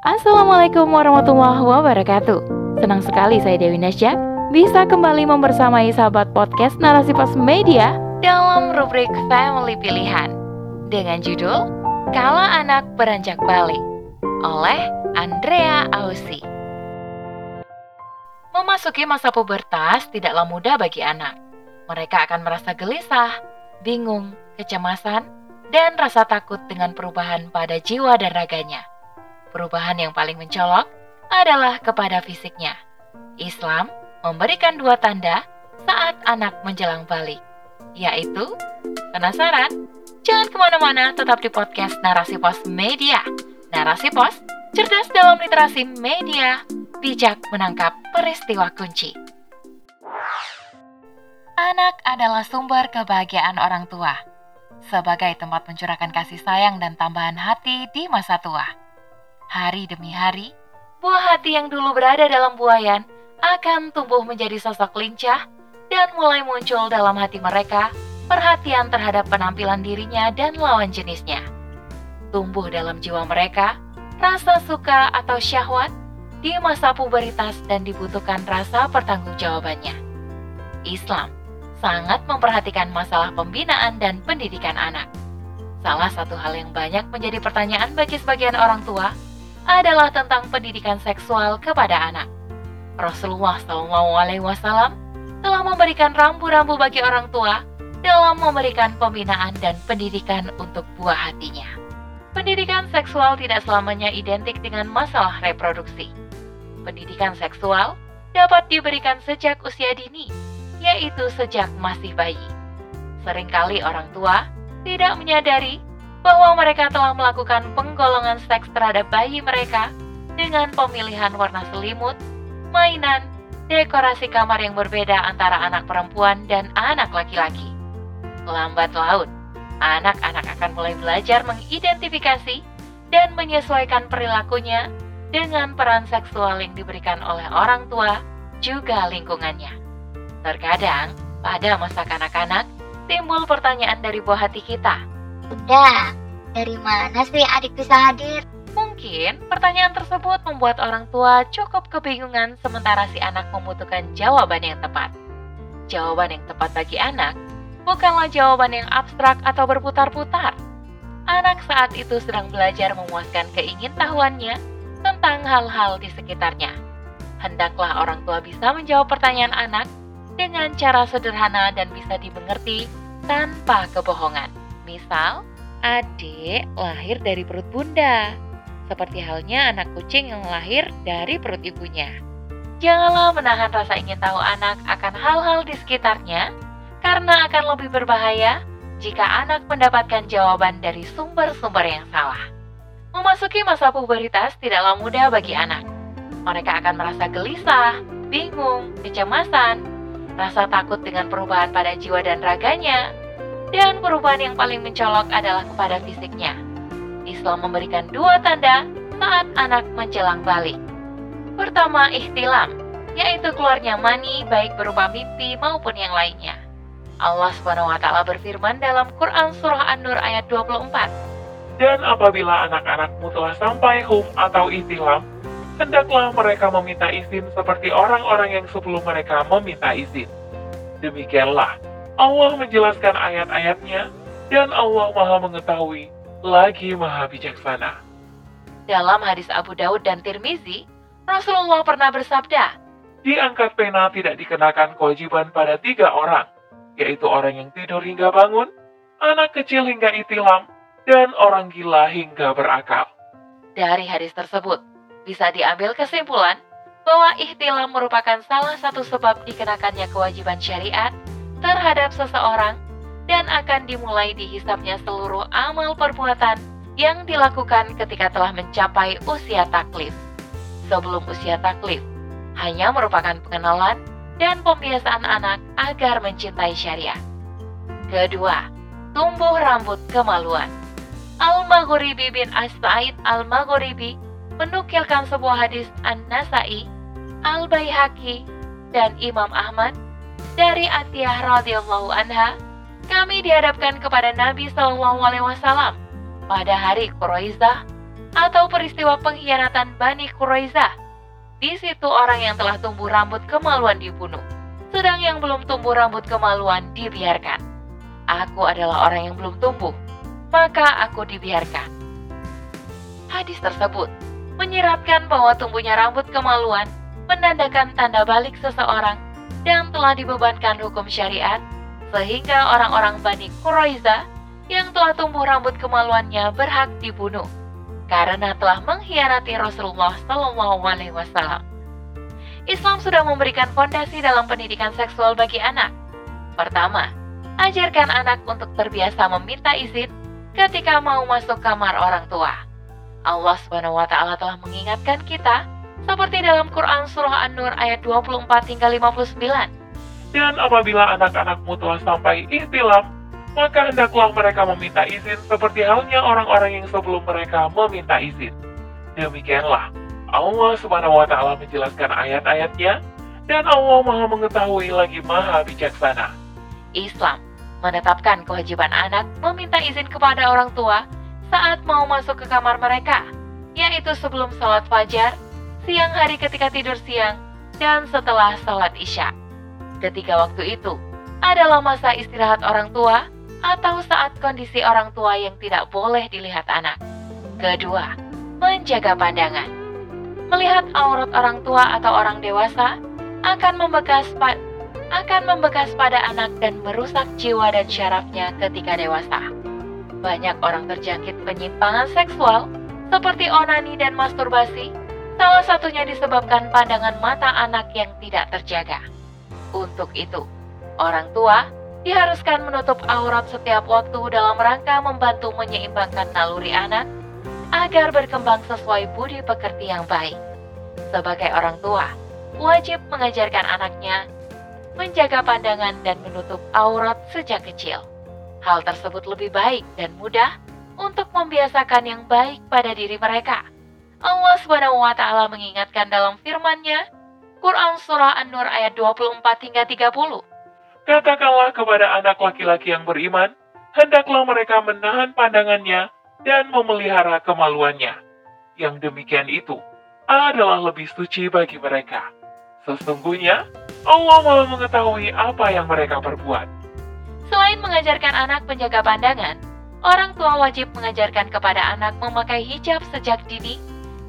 Assalamualaikum warahmatullahi wabarakatuh. Senang sekali saya Dewi Nasya bisa kembali membersamai sahabat podcast Narasi Pos Media dalam rubrik Family Pilihan dengan judul Kala Anak Beranjak Balik oleh Andrea Ausi. Memasuki masa pubertas tidaklah mudah bagi anak. Mereka akan merasa gelisah, bingung, kecemasan, dan rasa takut dengan perubahan pada jiwa dan raganya. Perubahan yang paling mencolok adalah kepada fisiknya. Islam memberikan dua tanda saat anak menjelang balik, yaitu penasaran? Jangan ke mana-mana, tetap di podcast Narasi Pos Media. Narasi Pos, cerdas dalam literasi media, bijak menangkap peristiwa kunci. Anak adalah sumber kebahagiaan orang tua, sebagai tempat mencurahkan kasih sayang dan tambahan hati di masa tua. Hari demi hari, buah hati yang dulu berada dalam buayan akan tumbuh menjadi sosok lincah dan mulai muncul dalam hati mereka perhatian terhadap penampilan dirinya dan lawan jenisnya. Tumbuh dalam jiwa mereka rasa suka atau syahwat di masa puberitas dan dibutuhkan rasa pertanggungjawabannya. Islam sangat memperhatikan masalah pembinaan dan pendidikan anak. Salah satu hal yang banyak menjadi pertanyaan bagi sebagian orang tua adalah tentang pendidikan seksual kepada anak. Rasulullah SAW telah memberikan rambu-rambu bagi orang tua dalam memberikan pembinaan dan pendidikan untuk buah hatinya. Pendidikan seksual tidak selamanya identik dengan masalah reproduksi. Pendidikan seksual dapat diberikan sejak usia dini, yaitu sejak masih bayi. Seringkali orang tua tidak menyadari bahwa mereka telah melakukan penggolongan seks terhadap bayi mereka dengan pemilihan warna selimut, mainan, dekorasi kamar yang berbeda antara anak perempuan dan anak laki-laki. Lambat laun, anak-anak akan mulai belajar mengidentifikasi dan menyesuaikan perilakunya dengan peran seksual yang diberikan oleh orang tua juga lingkungannya. Terkadang, pada masa kanak-kanak, timbul pertanyaan dari buah hati kita, Bunda, dari mana sih adik bisa hadir? Mungkin pertanyaan tersebut membuat orang tua cukup kebingungan sementara si anak membutuhkan jawaban yang tepat. Jawaban yang tepat bagi anak bukanlah jawaban yang abstrak atau berputar-putar. Anak saat itu sedang belajar memuaskan keingintahuannya tentang hal-hal di sekitarnya. Hendaklah orang tua bisa menjawab pertanyaan anak dengan cara sederhana dan bisa dimengerti tanpa kebohongan. Misal, adik lahir dari perut bunda, seperti halnya anak kucing yang lahir dari perut ibunya. Janganlah menahan rasa ingin tahu anak akan hal-hal di sekitarnya, karena akan lebih berbahaya jika anak mendapatkan jawaban dari sumber-sumber yang salah. Memasuki masa pubertas tidaklah mudah bagi anak. Mereka akan merasa gelisah, bingung, kecemasan, rasa takut dengan perubahan pada jiwa dan raganya, dan perubahan yang paling mencolok adalah kepada fisiknya. Islam memberikan dua tanda saat anak menjelang balik. Pertama, ihtilam, yaitu keluarnya mani baik berupa mimpi maupun yang lainnya. Allah Subhanahu wa taala berfirman dalam Quran surah An-Nur ayat 24. Dan apabila anak-anakmu telah sampai hum atau ihtilam, hendaklah mereka meminta izin seperti orang-orang yang sebelum mereka meminta izin. Demikianlah Allah menjelaskan ayat-ayatnya, dan Allah maha mengetahui, lagi maha bijaksana. Dalam hadis Abu Daud dan Tirmizi, Rasulullah pernah bersabda, Diangkat pena tidak dikenakan kewajiban pada tiga orang, yaitu orang yang tidur hingga bangun, anak kecil hingga itilam, dan orang gila hingga berakal. Dari hadis tersebut, bisa diambil kesimpulan bahwa ihtilam merupakan salah satu sebab dikenakannya kewajiban syariat terhadap seseorang dan akan dimulai dihisapnya seluruh amal perbuatan yang dilakukan ketika telah mencapai usia taklif. Sebelum usia taklif, hanya merupakan pengenalan dan pembiasaan anak agar mencintai syariat. Kedua, tumbuh rambut kemaluan. Al-Maghribi bin As-Sa'id Al-Maghribi menukilkan sebuah hadis An-Nasai, Al-Baihaqi, dan Imam Ahmad dari Atiyah radhiyallahu anha, kami dihadapkan kepada Nabi Shallallahu alaihi wasallam pada hari Quraizah atau peristiwa pengkhianatan Bani Quraizah. Di situ orang yang telah tumbuh rambut kemaluan dibunuh, sedang yang belum tumbuh rambut kemaluan dibiarkan. Aku adalah orang yang belum tumbuh, maka aku dibiarkan. Hadis tersebut menyiratkan bahwa tumbuhnya rambut kemaluan menandakan tanda balik seseorang dan telah dibebankan hukum syariat sehingga orang-orang Bani Quraiza yang telah tumbuh rambut kemaluannya berhak dibunuh karena telah mengkhianati Rasulullah Shallallahu Alaihi Wasallam. Islam sudah memberikan fondasi dalam pendidikan seksual bagi anak. Pertama, ajarkan anak untuk terbiasa meminta izin ketika mau masuk kamar orang tua. Allah Subhanahu wa taala telah mengingatkan kita seperti dalam Quran surah An-Nur ayat 24 hingga 59. Dan apabila anak-anakmu telah sampai ihtilam, maka hendaklah mereka meminta izin seperti halnya orang-orang yang sebelum mereka meminta izin. Demikianlah Allah Subhanahu wa taala menjelaskan ayat-ayatnya dan Allah Maha mengetahui lagi Maha bijaksana. Islam menetapkan kewajiban anak meminta izin kepada orang tua saat mau masuk ke kamar mereka, yaitu sebelum sholat fajar, siang hari ketika tidur siang, dan setelah sholat isya. Ketiga waktu itu adalah masa istirahat orang tua atau saat kondisi orang tua yang tidak boleh dilihat anak. Kedua, menjaga pandangan. Melihat aurat orang tua atau orang dewasa akan membekas akan membekas pada anak dan merusak jiwa dan syarafnya ketika dewasa. Banyak orang terjangkit penyimpangan seksual seperti onani dan masturbasi, salah satunya disebabkan pandangan mata anak yang tidak terjaga. Untuk itu, orang tua diharuskan menutup aurat setiap waktu dalam rangka membantu menyeimbangkan naluri anak agar berkembang sesuai budi pekerti yang baik. Sebagai orang tua, wajib mengajarkan anaknya menjaga pandangan dan menutup aurat sejak kecil. Hal tersebut lebih baik dan mudah untuk membiasakan yang baik pada diri mereka. Allah Subhanahu wa taala mengingatkan dalam firman-Nya, Quran surah An-Nur ayat 24 hingga 30. Katakanlah kepada anak laki-laki yang beriman, hendaklah mereka menahan pandangannya dan memelihara kemaluannya. Yang demikian itu adalah lebih suci bagi mereka. Sesungguhnya, Allah malah mengetahui apa yang mereka perbuat. Selain mengajarkan anak menjaga pandangan, orang tua wajib mengajarkan kepada anak memakai hijab sejak dini,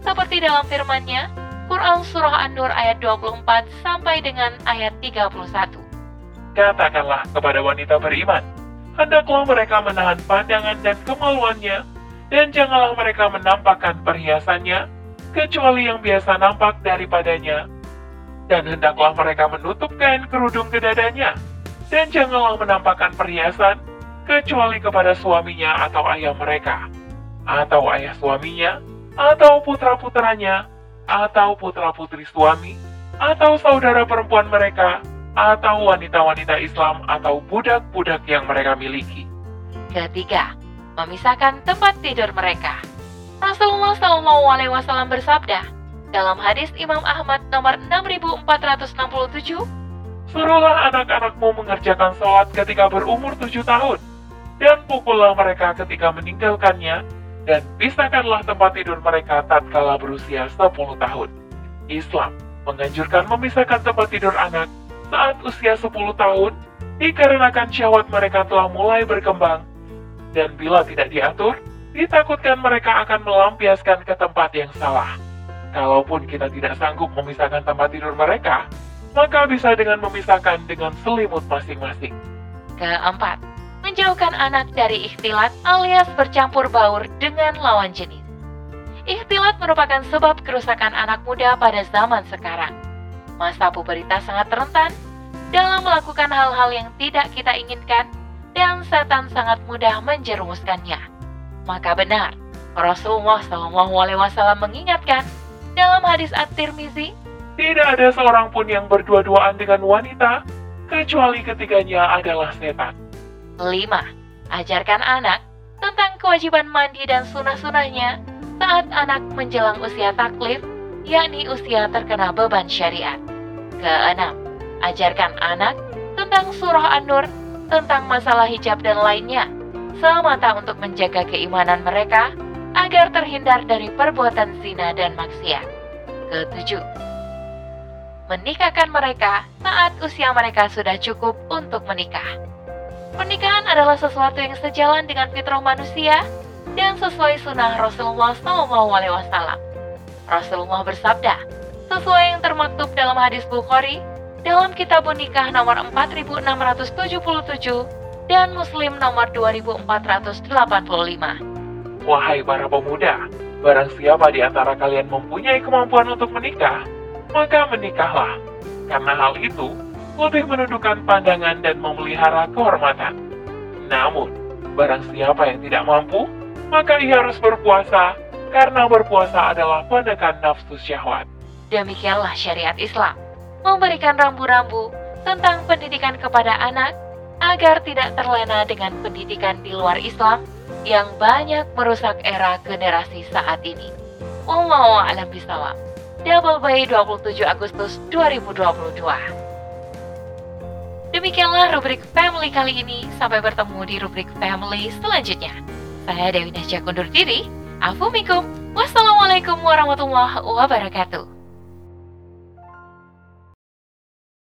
seperti dalam firman-Nya, Quran Surah An-Nur ayat 24 sampai dengan ayat 31. Katakanlah kepada wanita beriman, hendaklah mereka menahan pandangan dan kemaluannya, dan janganlah mereka menampakkan perhiasannya, kecuali yang biasa nampak daripadanya, dan hendaklah mereka menutup kain kerudung ke dadanya, dan janganlah menampakkan perhiasan, kecuali kepada suaminya atau ayah mereka, atau ayah suaminya, atau putra-putranya, atau putra-putri suami, atau saudara perempuan mereka, atau wanita-wanita Islam atau budak-budak yang mereka miliki. Ketiga, memisahkan tempat tidur mereka. Rasulullah SAW bersabda, dalam hadis Imam Ahmad nomor 6467, Suruhlah anak-anakmu mengerjakan sholat ketika berumur tujuh tahun, dan pukullah mereka ketika meninggalkannya, dan pisahkanlah tempat tidur mereka tatkala berusia 10 tahun. Islam menganjurkan memisahkan tempat tidur anak saat usia 10 tahun, dikarenakan syahwat mereka telah mulai berkembang, dan bila tidak diatur, ditakutkan mereka akan melampiaskan ke tempat yang salah. Kalaupun kita tidak sanggup memisahkan tempat tidur mereka, maka bisa dengan memisahkan dengan selimut masing-masing. Keempat, menjauhkan anak dari ikhtilat alias bercampur baur dengan lawan jenis. Ikhtilat merupakan sebab kerusakan anak muda pada zaman sekarang. Masa puberitas sangat rentan dalam melakukan hal-hal yang tidak kita inginkan dan setan sangat mudah menjerumuskannya. Maka benar, Rasulullah SAW mengingatkan dalam hadis At-Tirmizi, tidak ada seorang pun yang berdua-duaan dengan wanita, kecuali ketiganya adalah setan. 5. Ajarkan anak tentang kewajiban mandi dan sunah-sunahnya saat anak menjelang usia taklif, yakni usia terkena beban syariat. Keenam, ajarkan anak tentang surah An-Nur, tentang masalah hijab dan lainnya, semata untuk menjaga keimanan mereka agar terhindar dari perbuatan zina dan maksiat. Ketujuh, menikahkan mereka saat usia mereka sudah cukup untuk menikah. Pernikahan adalah sesuatu yang sejalan dengan fitrah manusia dan sesuai sunnah Rasulullah SAW. Rasulullah bersabda, sesuai yang termaktub dalam hadis Bukhari, dalam kitab nikah nomor 4677 dan Muslim nomor 2485. Wahai para pemuda, barang siapa di antara kalian mempunyai kemampuan untuk menikah, maka menikahlah. Karena hal itu lebih menundukkan pandangan dan memelihara kehormatan. Namun, barang siapa yang tidak mampu, maka ia harus berpuasa, karena berpuasa adalah penekan nafsu syahwat. Demikianlah syariat Islam, memberikan rambu-rambu tentang pendidikan kepada anak agar tidak terlena dengan pendidikan di luar Islam yang banyak merusak era generasi saat ini. Wallahu a'lam bishawab. Double Bay 27 Agustus 2022. Demikianlah rubrik Family kali ini. Sampai bertemu di rubrik Family selanjutnya. Saya Dewi Nasya undur diri. Afumikum. Wassalamualaikum warahmatullahi wabarakatuh.